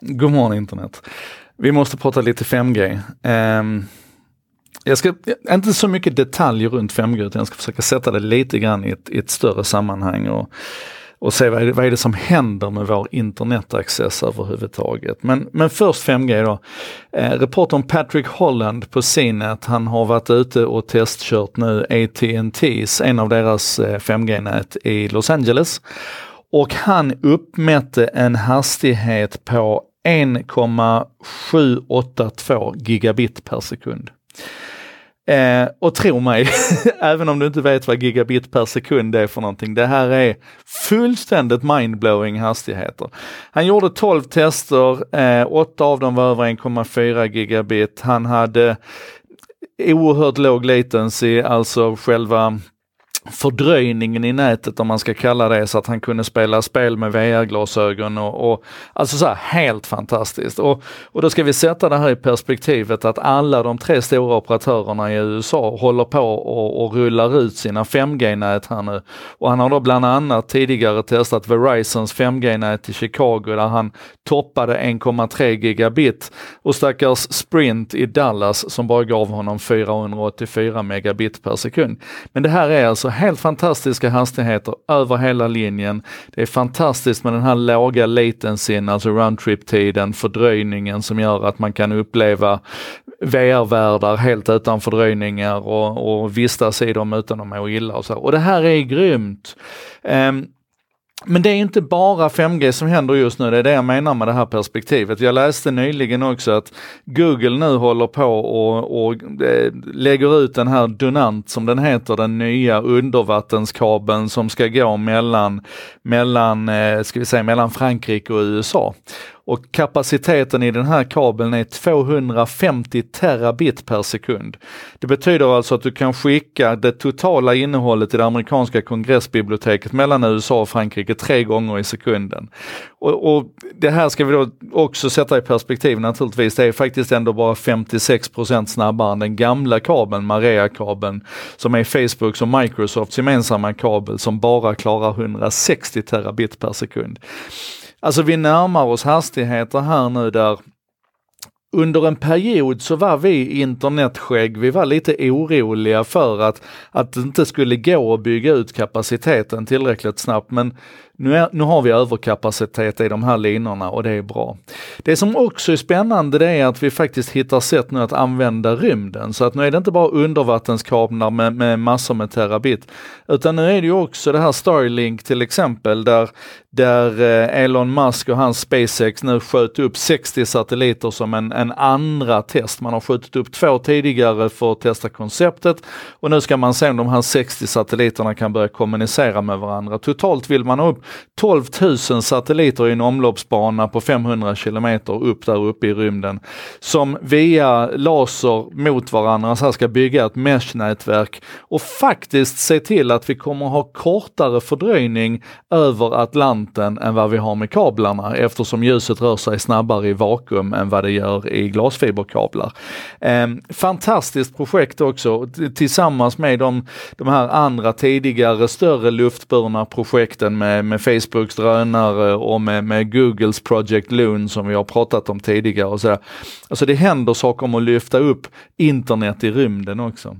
God morgon internet. Vi måste prata lite 5G. Um, ehm, jag ska, inte så mycket detaljer runt 5G utan jag ska försöka sätta det lite grann i ett, i ett större sammanhang och, och se vad är, det, vad är det som händer med vår internetaccess överhuvudtaget. Men, men först 5G då. Eh, reportern Patrick Holland på CNET, han har varit ute och testkört nu AT&T's, en av deras eh, 5G-nät i Los Angeles. Och han uppmätte en hastighet på 1,782 gigabit per sekund. Eh, och tro mig, även om du inte vet vad gigabit per sekund är för någonting, det här är fullständigt mindblowing hastigheter. Han gjorde 12 tester, eh, 8 av dem var över 1,4 gigabit. Han hade oerhört låg latency, alltså själva fördröjningen i nätet om man ska kalla det så att han kunde spela spel med VR-glasögon och, och alltså så här, helt fantastiskt. Och, och då ska vi sätta det här i perspektivet att alla de tre stora operatörerna i USA håller på och, och rullar ut sina 5G-nät här nu. Och han har då bland annat tidigare testat Verizons 5G-nät i Chicago där han toppade 1,3 gigabit och stackars Sprint i Dallas som bara gav honom 484 megabit per sekund. Men det här är alltså helt fantastiska hastigheter över hela linjen. Det är fantastiskt med den här låga latencyn, alltså roundtrip-tiden, fördröjningen som gör att man kan uppleva VR-världar helt utan fördröjningar och, och vistas i dem utan att må illa och så. Och det här är grymt. Um, men det är inte bara 5G som händer just nu, det är det jag menar med det här perspektivet. Jag läste nyligen också att Google nu håller på och, och eh, lägger ut den här Dunant som den heter, den nya undervattenskabeln som ska gå mellan, mellan, eh, ska vi säga, mellan Frankrike och USA och kapaciteten i den här kabeln är 250 terabit per sekund. Det betyder alltså att du kan skicka det totala innehållet i det amerikanska kongressbiblioteket mellan USA och Frankrike tre gånger i sekunden. Och, och Det här ska vi då också sätta i perspektiv naturligtvis. Det är faktiskt ändå bara 56% snabbare än den gamla kabeln, Maria-kabeln, som är Facebooks och Microsofts gemensamma kabel som bara klarar 160 terabit per sekund. Alltså vi närmar oss hastigheter här nu där under en period så var vi internetskägg, vi var lite oroliga för att, att det inte skulle gå att bygga ut kapaciteten tillräckligt snabbt. Men nu, är, nu har vi överkapacitet i de här linorna och det är bra. Det som också är spännande det är att vi faktiskt hittar sätt nu att använda rymden. Så att nu är det inte bara undervattenskablar med, med massor med terabit. Utan nu är det ju också det här Starlink till exempel där, där eh, Elon Musk och hans SpaceX nu sköt upp 60 satelliter som en, en andra test. Man har skjutit upp två tidigare för att testa konceptet och nu ska man se om de här 60 satelliterna kan börja kommunicera med varandra. Totalt vill man ha upp 12 000 satelliter i en omloppsbana på 500 kilometer upp där uppe i rymden som via laser mot varandra så här ska bygga ett mesh-nätverk och faktiskt se till att vi kommer ha kortare fördröjning över Atlanten än vad vi har med kablarna eftersom ljuset rör sig snabbare i vakuum än vad det gör i glasfiberkablar. Eh, fantastiskt projekt också tillsammans med de, de här andra tidigare större luftburna projekten med, med med Facebooks drönare och med, med Googles Project Loon som vi har pratat om tidigare. Och så Alltså det händer saker om att lyfta upp internet i rymden också.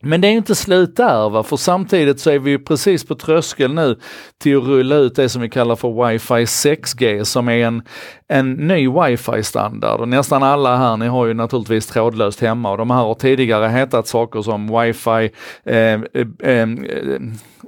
Men det är inte slut där, va? för samtidigt så är vi precis på tröskeln nu till att rulla ut det som vi kallar för Wi-Fi 6G som är en, en ny wifi standard nästan alla här, ni har ju naturligtvis trådlöst hemma och de här har tidigare hetat saker som wifi, eh, eh, eh,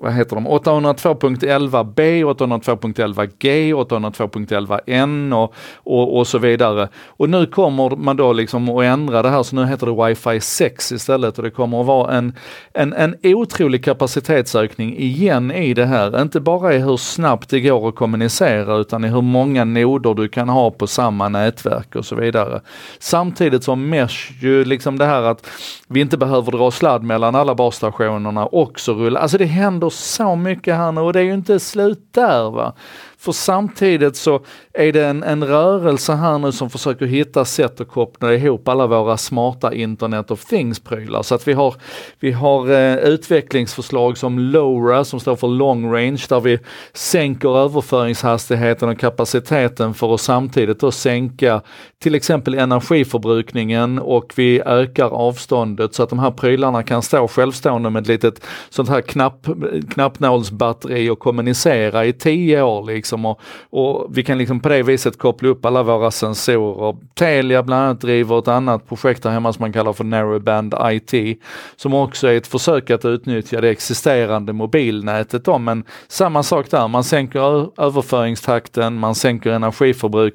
vad heter de, 802.11b, 802.11g, 802.11n och, och, och så vidare. Och nu kommer man då liksom att ändra det här så nu heter det wifi 6 istället och det kommer att vara en, en, en otrolig kapacitetsökning igen i det här. Inte bara i hur snabbt det går att kommunicera utan i hur många noder du kan ha på samma nätverk och så vidare. Samtidigt som Mesh ju liksom det här att vi inte behöver dra sladd mellan alla basstationerna också rullar. Alltså det händer så mycket här nu och det är ju inte slut där va. för samtidigt så är det en, en rörelse här nu som försöker hitta sätt att koppla ihop alla våra smarta internet of things-prylar. Så att vi har, vi har eh, utvecklingsförslag som LoRa som står för long range där vi sänker överföringshastigheten och kapaciteten för att samtidigt då sänka till exempel energiförbrukningen och vi ökar avståndet så att de här prylarna kan stå självstående med ett litet sånt här knapp, knappnålsbatteri och kommunicera i tio år liksom och, och vi kan liksom på det viset koppla upp alla våra sensorer. Telia bland annat driver ett annat projekt här hemma som man kallar för Narrowband IT som också är ett försök att utnyttja det existerande mobilnätet då, men samma sak där, man sänker överföringstakten, man sänker energiförbrukningen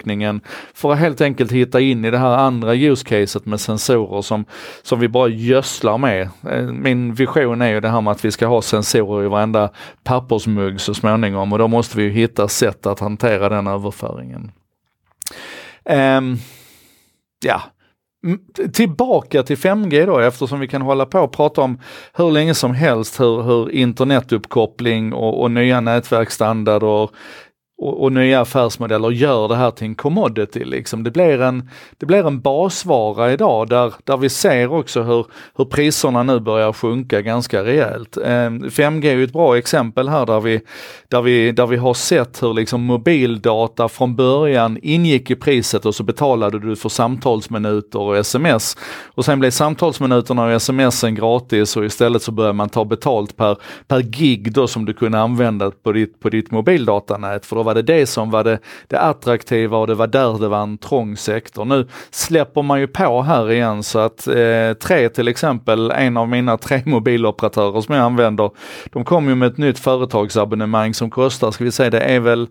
för att helt enkelt hitta in i det här andra use-caset med sensorer som, som vi bara gödslar med. Eh, min vision är ju det här med att vi ska ha sensorer i varenda pappersmugg så småningom och då måste vi hitta sätt att hantera den överföringen. Um, ja, tillbaka till 5G då eftersom vi kan hålla på och prata om hur länge som helst hur, hur internetuppkoppling och, och nya nätverksstandarder och, och, nya affärsmodeller gör det här till en commodity. Liksom. Det, blir en, det blir en basvara idag där, där vi ser också hur, hur priserna nu börjar sjunka ganska rejält. Eh, 5G är ju ett bra exempel här där vi, där vi, där vi har sett hur liksom mobildata från början ingick i priset och så betalade du för samtalsminuter och sms. Och sen blev samtalsminuterna och smsen gratis och istället så började man ta betalt per, per gig då som du kunde använda på ditt, på ditt mobildatanät. För då var det det som var det, det attraktiva och det var där det var en trång sektor. Nu släpper man ju på här igen så att eh, Tre till exempel, en av mina tre mobiloperatörer som jag använder, de kom ju med ett nytt företagsabonnemang som kostar, ska vi säga det är väl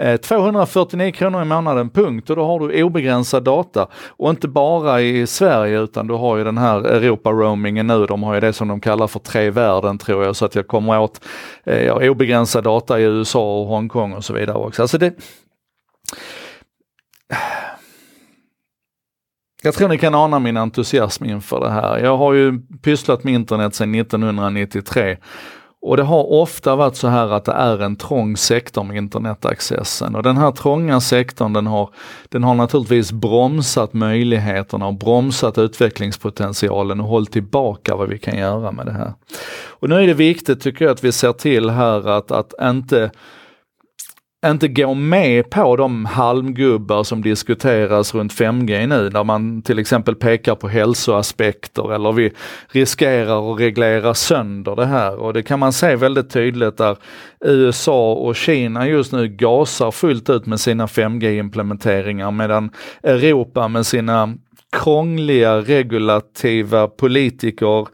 Eh, 249 kronor i månaden, punkt. Och då har du obegränsad data. Och inte bara i Sverige utan du har ju den här Europa-roamingen nu. De har ju det som de kallar för tre världen tror jag, så att jag kommer åt eh, obegränsad data i USA och Hongkong och så vidare också. Alltså det... Jag tror ni kan ana min entusiasm inför det här. Jag har ju pysslat med internet sedan 1993 och det har ofta varit så här att det är en trång sektor med internetaccessen och den här trånga sektorn den har, den har naturligtvis bromsat möjligheterna och bromsat utvecklingspotentialen och hållit tillbaka vad vi kan göra med det här. Och nu är det viktigt tycker jag att vi ser till här att, att inte inte gå med på de halmgubbar som diskuteras runt 5G nu, där man till exempel pekar på hälsoaspekter eller vi riskerar att reglera sönder det här. Och det kan man se väldigt tydligt där USA och Kina just nu gasar fullt ut med sina 5G-implementeringar medan Europa med sina krångliga regulativa politiker,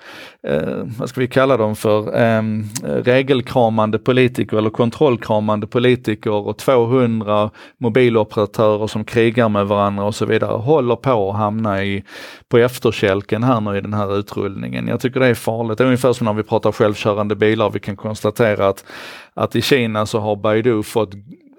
eh, vad ska vi kalla dem för, eh, regelkramande politiker eller kontrollkramande politiker och 200 mobiloperatörer som krigar med varandra och så vidare, håller på att hamna i, på efterkälken här nu i den här utrullningen. Jag tycker det är farligt. Det är ungefär som när vi pratar självkörande bilar, vi kan konstatera att, att i Kina så har Baidu fått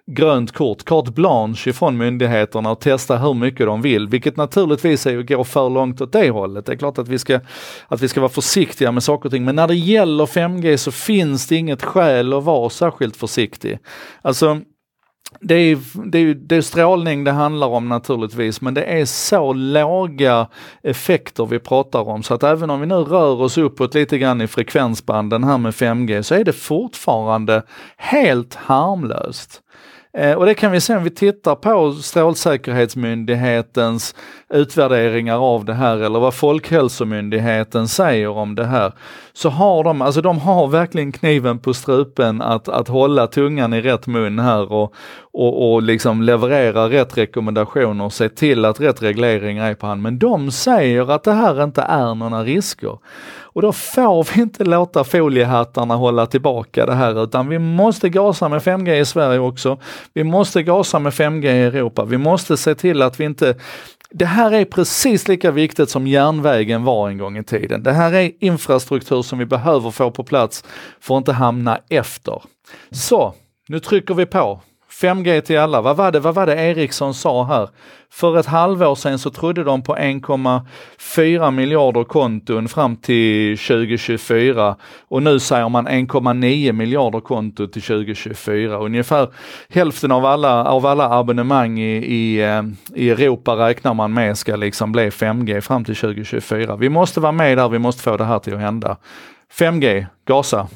grönt kort, carte blanche ifrån myndigheterna och testa hur mycket de vill, vilket naturligtvis är att gå för långt åt det hållet. Det är klart att vi ska, att vi ska vara försiktiga med saker och ting, men när det gäller 5G så finns det inget skäl att vara särskilt försiktig. Alltså, det är, det, är, det är strålning det handlar om naturligtvis, men det är så låga effekter vi pratar om så att även om vi nu rör oss uppåt lite grann i frekvensbanden här med 5G så är det fortfarande helt harmlöst. Eh, och det kan vi se om vi tittar på Strålsäkerhetsmyndighetens utvärderingar av det här eller vad Folkhälsomyndigheten säger om det här. Så har de, alltså de har verkligen kniven på strupen att, att hålla tungan i rätt mun här och, och, och liksom leverera rätt rekommendationer och se till att rätt regleringar är på hand. Men de säger att det här inte är några risker. Och då får vi inte låta foliehattarna hålla tillbaka det här utan vi måste gasa med 5G i Sverige också. Vi måste gasa med 5G i Europa. Vi måste se till att vi inte det här är precis lika viktigt som järnvägen var en gång i tiden. Det här är infrastruktur som vi behöver få på plats för att inte hamna efter. Så, nu trycker vi på. 5G till alla. Vad var det, vad var det Ericsson sa här? För ett halvår sedan så trodde de på 1,4 miljarder konton fram till 2024 och nu säger man 1,9 miljarder konton till 2024. Ungefär hälften av alla, av alla abonnemang i, i, eh, i Europa räknar man med ska liksom bli 5G fram till 2024. Vi måste vara med där, vi måste få det här till att hända. 5G, gasa!